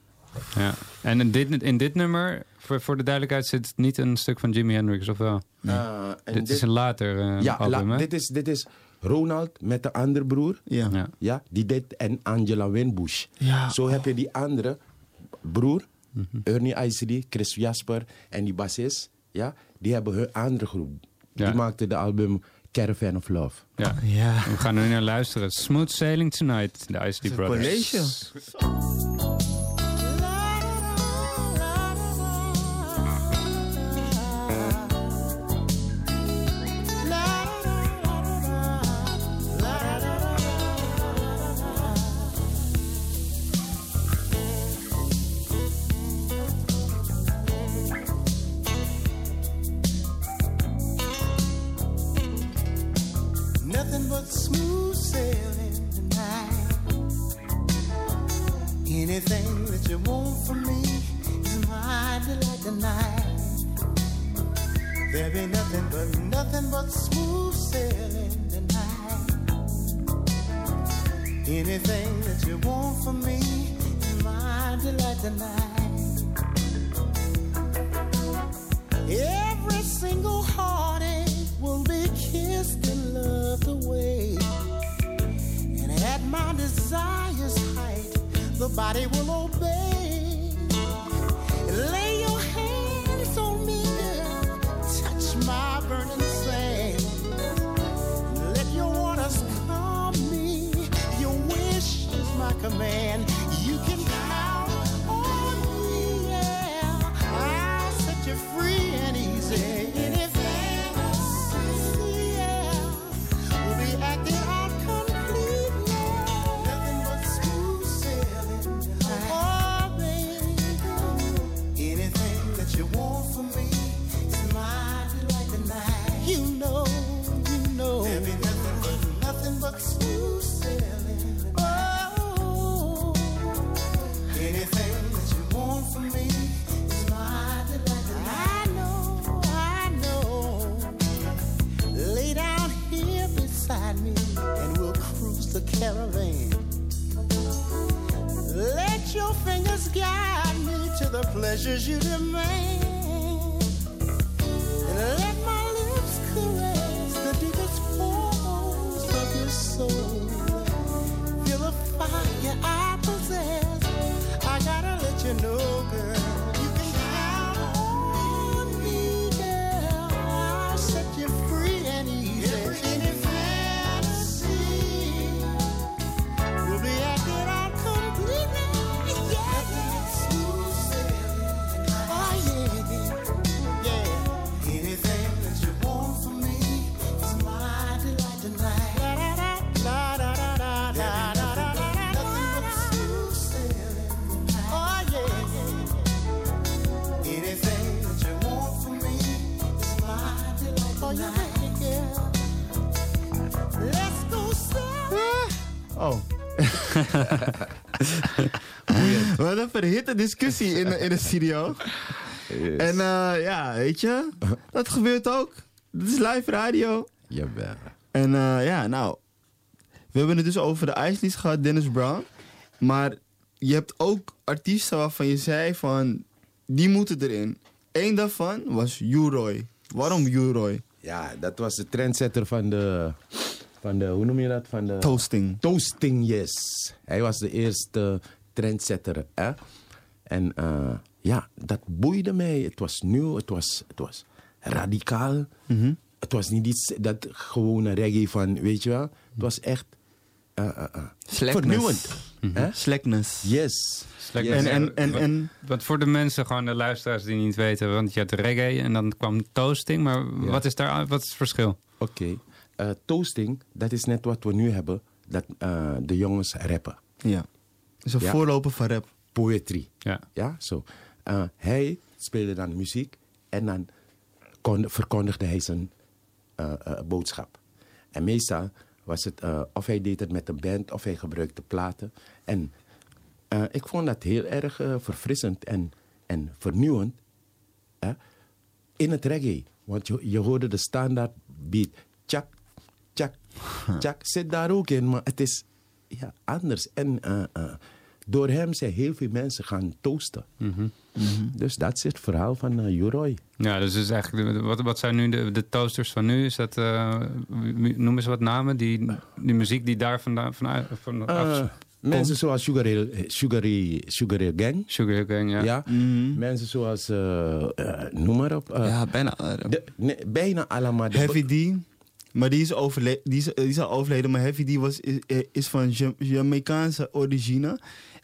Ja. En in dit, in dit nummer, voor, voor de duidelijkheid, zit niet een stuk van Jimi Hendrix, of wel? Eh, en dit, is een later eh, ja, album, la- hè? dit, is, dit is Ronald met de andere broer. Ja. Ja. Ja, die dit en Angela Winbush. Ja. Zo heb je die andere broer, Mhm. Ernie Isley, Chris Jasper en die bassist. Ja, die hebben hun andere groep. Ja. Die maakte de album Caravan of Love. Ja. Ja. We gaan er nu naar luisteren. Smooth Sailing Tonight, de Isley Brothers. College. Wat een verhitte discussie in, de- in de studio. En eh, ja, weet je, dat gebeurt ook. Dit is live radio. Jawel. En eh, ja, nou, we hebben het dus over de Icelands gehad, Dennis Brown. Maar je hebt ook artiesten waarvan je zei van, die moeten erin. Eén daarvan was U-Roy. Waarom U-Roy? Ja, dat was de trendsetter van de, van de, hoe noem je dat? Van de... Toasting. Toasting, yes. Hij was de eerste trendsetter, hè. En eh, ja, dat boeide mij. Het was nieuw, het was, het was radicaal. Mhm. Het was niet iets, dat gewone reggae van, weet je wel. Het was echt eh, eh, eh, Slackness. vernieuwend. Slackness. Yes. Slackness. yes. En- en- en- wat, en- wat voor de mensen, gewoon de luisteraars die niet weten, want je hebt reggae en dan kwam toasting, maar wat is daar, wat is het verschil? Oké. Eh, toasting, dat is net wat we nu hebben, dat eh, de jongens rappen. Ja. Is een Ja. voorloper van rap. Poëtrie. Ja. Ja, zo. Eh, hij speelde dan muziek en dan kon, verkondigde hij zijn eh, eh, boodschap. En meestal was het eh, of hij deed het met een band of hij gebruikte platen. En eh, ik vond dat heel erg verfrissend en, en vernieuwend hè, in het reggae. Want je, je hoorde de standaard beat. Tjak, tjak, tjak. (laughs) Zit daar ook in, maar het is ja, anders. En eh, eh, door hem zijn heel veel mensen gaan toasten. Dus dat is het verhaal van uh, Juroy. Ja, dus is eigenlijk, wat, wat zijn nu de, de toasters van nu? Is dat, eh, noem eens wat namen, die, die muziek die daar vandaan vanuit, van Eh, mensen zoals Sugar Hill, eh, Sugar Hill- Sugar Hill Gang. Sugar Hill Gang, ja. Mensen zoals, eh, eh, noem maar op. eh, ja, bijna. de- nee, bijna allemaal. Heavy D. Maar die is, overle die, is, die is al overleden. Maar Heavy D was, is, is van Ja- Jamaicaanse origine.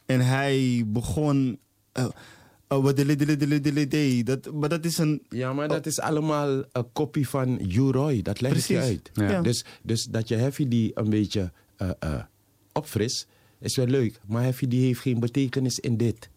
En hij begon... eh, oh, wat dat, maar dat is een... Ja, maar dat is allemaal een kopie van Juroy. Dat leg ik je uit. Ja. Ja. Dus, dus dat je Heavy die een beetje eh eh opfris, is wel leuk. Maar Heavy die heeft geen betekenis in dit.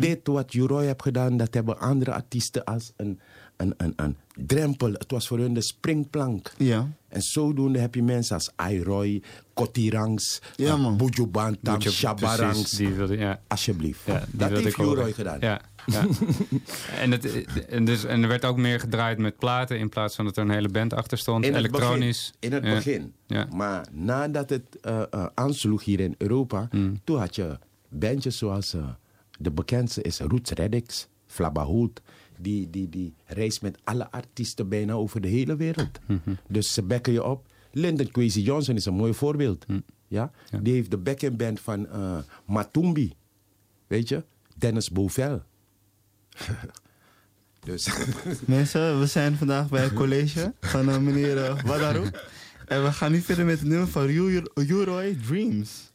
Dit wat Juroy heeft gedaan, dat hebben andere artiesten als een, een, een, een drempel. Het was voor hun de springplank. Ja. En zodoende heb je mensen als Ayroy, Kotirangs, Ja, ja, man. Buju Bantam, Buju- Shabarangs. precies, die wilde- ja. Alsjeblieft. Ja, die dat heeft. Juroy gedaan. Ja, ja. (laughs) en, het, en, dus, en er werd ook meer gedraaid met platen in plaats van dat er een hele band achter stond. In het Elektronisch. begin. In het Ja. begin. Ja. Maar nadat het eh, eh, aansloeg hier in Europa, Hmm. toen had je bandjes zoals eh, de bekendste is Roots Reddix, Flabba Holt. Die, die, die reist met alle artiesten bijna over de hele wereld. Dus ze bekken je op. Lyndon Kwesi Johnson is een mooi voorbeeld. Hmm. Ja? Die heeft de backing band van eh, Matumbi. Weet je? Dennis Bouvel. (laughs) dus. (laughs) Mensen, we zijn vandaag bij het college van eh, meneer uh, Wadaru. En we gaan nu verder met het nummer van Uroy Dreams.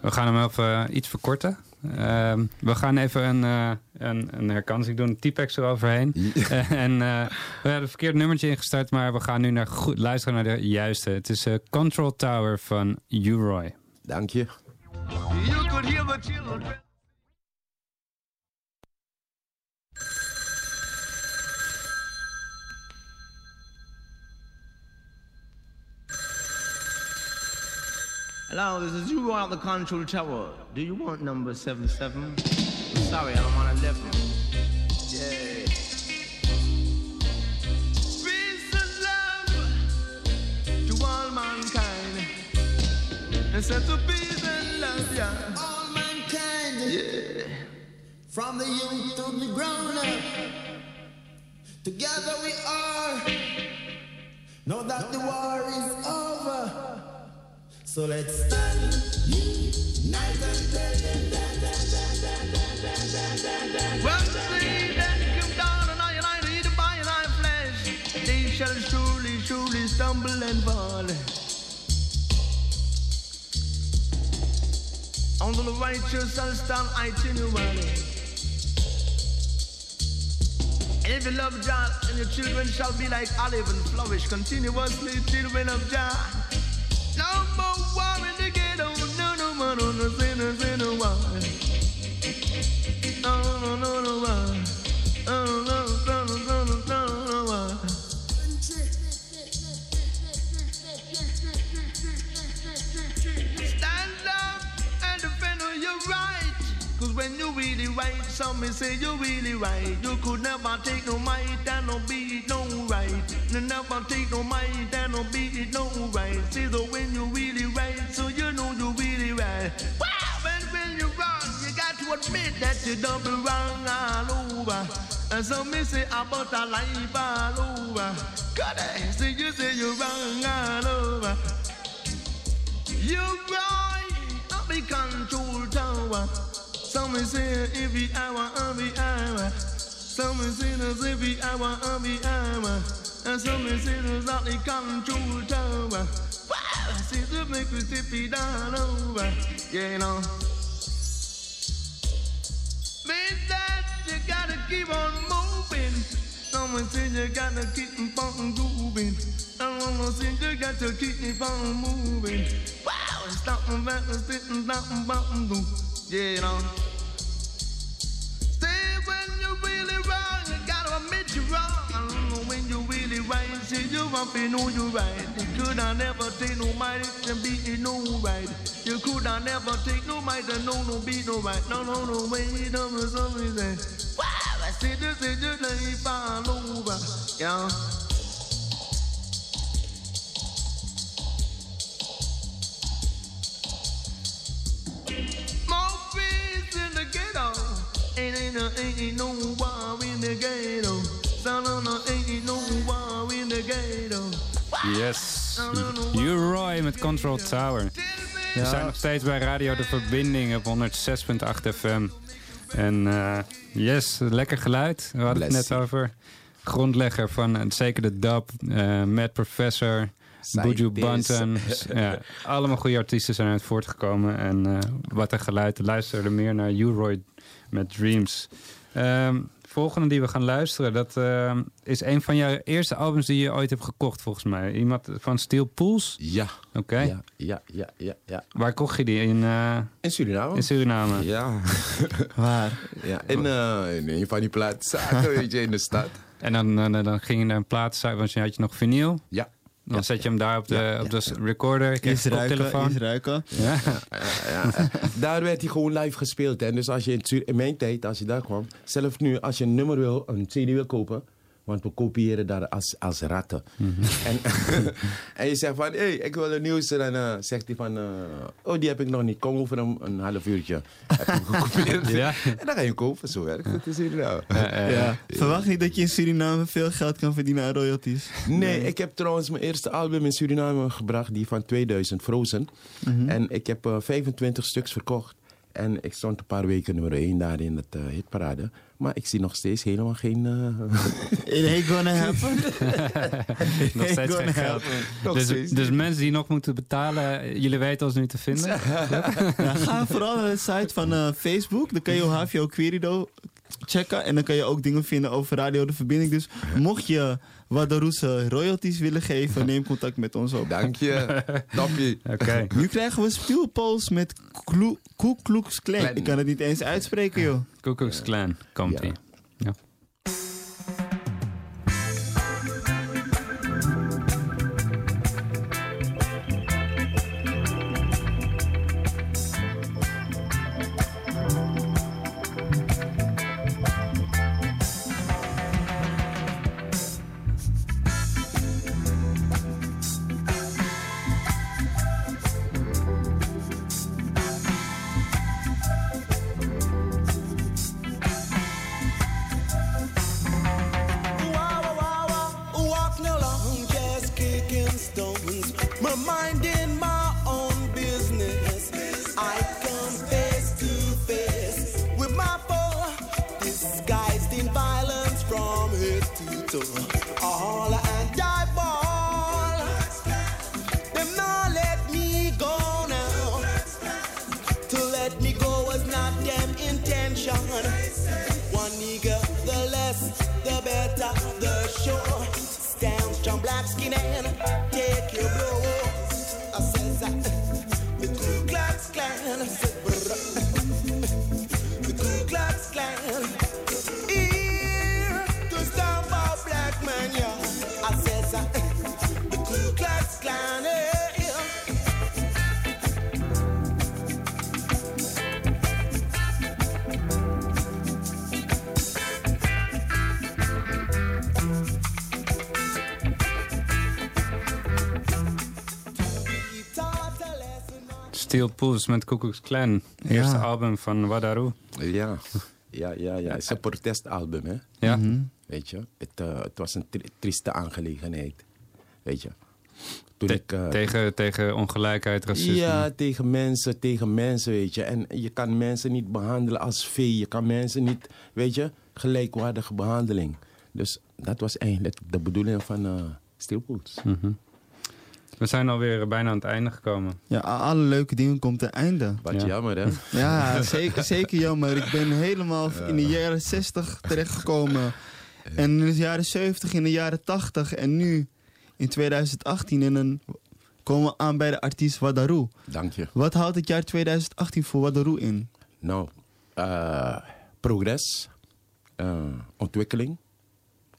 We gaan hem even eh, iets verkorten. Ehm, we gaan even een, uh, een, een herkansing doen. T-Pex eroverheen. (laughs) en, eh, we hebben een verkeerd nummertje ingestart. Maar we gaan nu naar goed, luisteren naar de juiste. Het is Control Tower van Uroy. Dank je. Hello, this is you on the control tower. Do you want number 77? I'm sorry, I don't want 11. Yeah. Peace and love to all mankind. And set to peace and love, yeah. All mankind. Yeah. From the youth to the grown up. Together we are. Know that the war is over. So let's stand. Well, see then come down and I and I need to buy and I flesh. They shall surely, surely stumble and fall. On the righteous shall stand I. If you love Jah, then your children shall be like olive and flourish continuously, children of Jah. No more. You really right, some may say you really right. You could never take no might and no beat no right. You never take no might and no beat no right. See the when you really right, so you know you really right. Wow, and when you're wrong, you got to admit that you double wrong all over. And some may say about a life all over. God, see you say you're wrong all over. You're right, I'll be control tower. Some may say every hour, every hour. Some may say there's every hour, every hour. And some may say there's not the control tower. Wow, see the make me tip it down over. Yeah, you know. Means that you gotta keep on moving. Someone say you gotta keep on moving. Someone say you got to keep on moving. Wow, stop and back and sit and stop and do. Yeah, you know. Say when you're really wrong, you gotta admit you're wrong. When you're really right. Say you up and know you're right. You could I never take no might and be it no right. You could I never take no might and no no be no right. No no no way no no something say. Wow, I said this is just like all over. Yeah. Ain't no in the ain't no in the. Yes, U-Roy met Control Tower. We zijn nog steeds bij Radio De Verbinding op 106.8 FM. En eh, yes, lekker geluid. We hadden het net over. Grondlegger van eh, zeker de dub, eh Mad Professor, Buju. Banton. (laughs) ja, allemaal goede artiesten zijn uit voortgekomen. En eh, wat een geluid. Luisterde meer naar U-Roy met Dreams. Ehm, volgende die we gaan luisteren, dat ehm, is een van jouw eerste albums die je ooit hebt gekocht, volgens mij. Iemand van Steel Pools? Ja. Oké. Ja, ja, ja, ja, ja. Waar kocht je die? In, eh, In Suriname. in Suriname? Ja. (laughs) Waar? Ja, in, eh, in een van die plaatszaken, (laughs) weet je, in de stad. En dan, dan, dan ging je naar een plaats, want je had je nog vinyl. Ja. Dan Ja. zet je hem daar op de, Ja, op ja. de recorder. Ik heb ruiken, telefoon. iets ruiken. Ja. Ja, ja. (laughs) Daar werd hij gewoon live gespeeld. En dus als je in mijn tijd, als je daar kwam, zelfs nu, als je een nummer wil, een CD wil kopen, want we kopiëren daar als, als ratten. en, (laughs) en je zegt van, hé, hey, ik wil een nieuwste. En dan eh, zegt hij van, eh, oh, die heb ik nog niet. Kom over een, een half uurtje. (laughs) Heb je hem gekopieerd. Ja. En dan ga je hem kopen. Zo werkt het in Suriname. Ja. Verwacht niet dat je in Suriname veel geld kan verdienen aan royalties. Nee, ik heb trouwens mijn eerste album in Suriname gebracht, die van 2000, Frozen. Mhm. En ik heb eh, 25 stuks verkocht. En ik stond een paar weken nummer 1 daar in het eh, hitparade. Maar ik zie nog steeds helemaal geen... eh, It ain't gonna happen. (laughs) nog steeds geen geld. Dus, dus mensen die nog moeten betalen, jullie weten ons nu te vinden. (laughs) Ja, ga vooral naar de site van eh, Facebook. Dan kan je HVO Querido checken. En dan kan je ook dingen vinden over Radio De Verbinding. Dus mocht je Wadaroese royalties willen geven, neem contact met ons op. Dank je. (laughs) Toppie. Oké. Nu krijgen we speelpols met Ku Klux Klan. Klan. Ik kan het niet eens uitspreken, joh. Ku Klux Klan komt ie. Ja. Steel Pulse met Ku Klux Klan. Eerste Ja. album van Wadaru. Ja, ja, ja, ja. Het is een protestalbum, hè? Ja. Mhm. Weet je, het, eh, het was een tri- trieste aangelegenheid. Weet je. Toen Te- ik, eh, tegen, tegen ongelijkheid, racisme. Ja, tegen mensen, tegen mensen, weet je. En je kan mensen niet behandelen als vee. Je kan mensen niet, weet je, gelijkwaardige behandeling. Dus dat was eigenlijk de bedoeling van eh Steel Pulse. Mhm. We zijn alweer bijna aan het einde gekomen. Ja, alle leuke dingen komt ten einde. Wat jammer, hè? Ja, zeker, zeker jammer. Ik ben helemaal in de jaren 60 terechtgekomen. En in de jaren 70, in de jaren 80 en nu in 2018 en dan komen we aan bij de artiest Wadaru. Dank je. Wat houdt het jaar 2018 voor Wadaru in? Nou, eh, progress, eh, ontwikkeling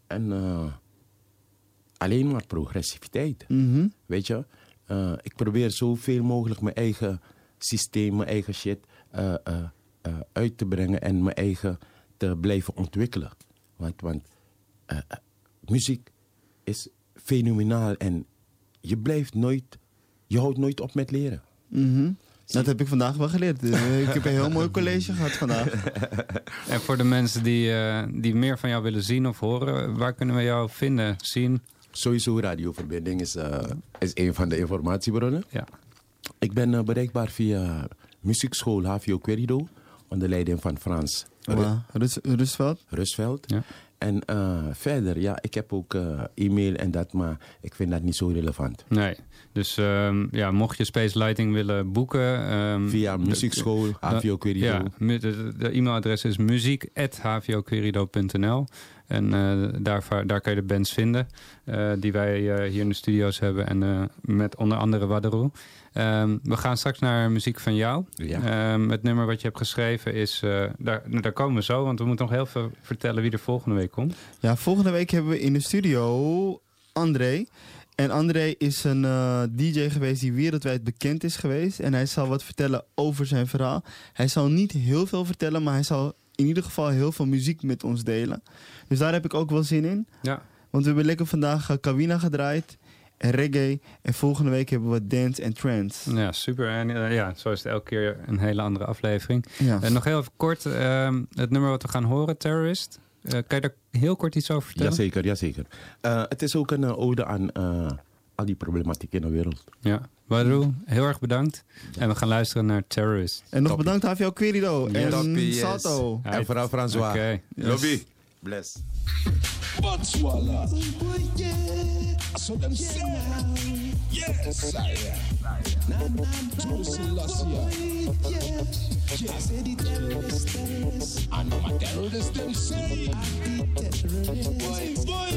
en eh, alleen maar progressiviteit. Mhm. Weet je, Eh, ik probeer zoveel mogelijk mijn eigen systeem, mijn eigen shit eh, eh, eh, uit te brengen en mijn eigen te blijven ontwikkelen. Want, want muziek is fenomenaal en je blijft nooit, je houdt nooit op met leren. Mhm. Dat heb ik vandaag wel geleerd. (laughs) Ik heb een heel mooi college gehad vandaag. En voor de mensen die, eh, die meer van jou willen zien of horen, waar kunnen we jou vinden, zien? Sowieso radioverbinding is, eh, is een van de informatiebronnen. Ja. Ik ben eh, bereikbaar via muziekschool HVO Querido, onder leiding van Frans Rus- Rusveld? Rusveld. Ja. En eh, verder, ja, ik heb ook eh, e-mail en dat, maar ik vind dat niet zo relevant. Nee. Dus ehm, ja, mocht je Space Lighting willen boeken... ehm, Via muziekschool, HVO Querido. Ja, de e-mailadres is muziek.hvoquerido.nl En eh, daar, daar kan je de bands vinden eh, die wij eh, hier in de studio's hebben. En met onder andere Wadaru. Ehm, we gaan straks naar muziek van jou. Ja. Ehm, het nummer wat je hebt geschreven is... daar, nou, daar komen we zo, want we moeten nog heel veel vertellen wie er volgende week komt. Ja, volgende week hebben we in de studio André. En André is een DJ geweest die wereldwijd bekend is geweest. En hij zal wat vertellen over zijn verhaal. Hij zal niet heel veel vertellen, maar hij zal in ieder geval heel veel muziek met ons delen. Dus daar heb ik ook wel zin in. Ja. Want we hebben lekker vandaag uh, Kawina gedraaid. En reggae. En volgende week hebben we dance en trance. Ja, super. En eh, ja, zo is het elke keer een hele andere aflevering. Ja. En nog heel even kort, ehm, het nummer wat we gaan horen, Terrorist. Eh, kan je daar heel kort iets over vertellen? Jazeker, jazeker. Eh het is ook een eh, ode aan eh, al die problematiek in de wereld. Ja. Badru, heel erg bedankt. En we gaan luisteren naar Terrorist. En nog bedankt Havio Querido en Toppie, yes. Sato. En vooral François. Oké. Lobby. Bless. Botswalla. So them say, yes, I am. True Selassie. I say the terrorists, terrorists. I know my terrorists, them say. I the terrorists. Boy, boy.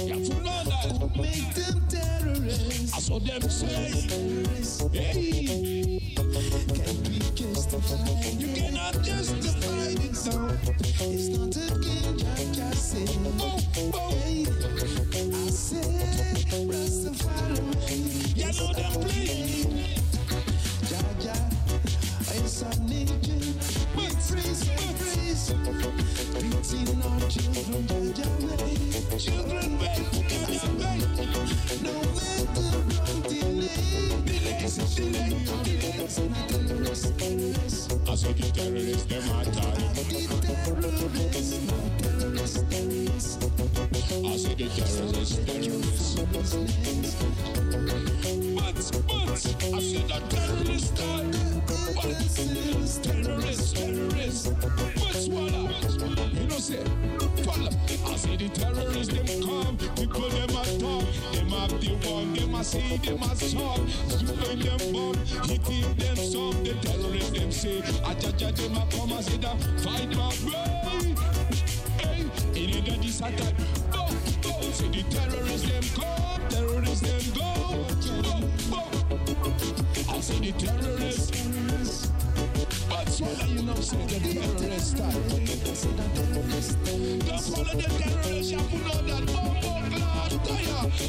You have to know that. Make them terrorists. I saw them say. Terrorists. Hey. Can be justified. You cannot justify it, so it's not a game, I can say. Hey, I said, Rastafari. You know them play. Ja, ja, it's a nation. We praise, we praise. Beating our children, ja, ja, way. Children, wait, ja, ja, wait. No matter what delay. Delays, delay, delays. Terrorists, terrorists. I saw the terrorists, them attack. The terrorists, terrorists, terrorists. I see the terrorists, terrorists. But, but, I see the terrorists, terrorists, terrorists, terrorists. But swallow, you know say, follow. I see the terrorists, them come, people them attack. Them have the one, them a see, them a saw. Shooting them bomb, hitting them some. The terrorists, them say, ah, Ajaja, them a come and say that fight my way. Hey, in the this attack. Bow, bow. See the terrorists, them come, terrorists, them go. I see the terrorists. But swallow, you know, say the the terrorists, that bomb.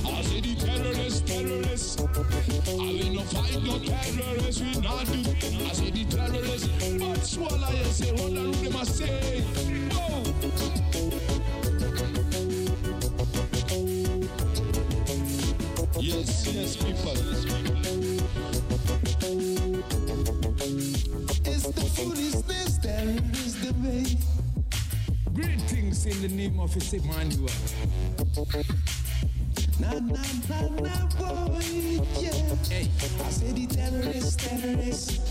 I see the terrorists, terrorists. I no terrorists, we not do. I see the terrorists, but swallow, you say, what the they must say. Oh. Yes, yes, people. It's the foolishness that is the way. Greetings in the name of His Emmanuel. Na na na na boy, yeah. Hey, I say the terrorists, terrorists.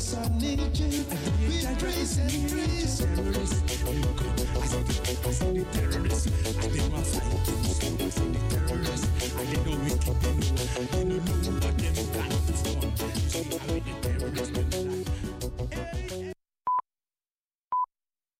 I'm the terrorists. I see the terrorists. I see the terrorists. I see the terrorists. I see the terrorists.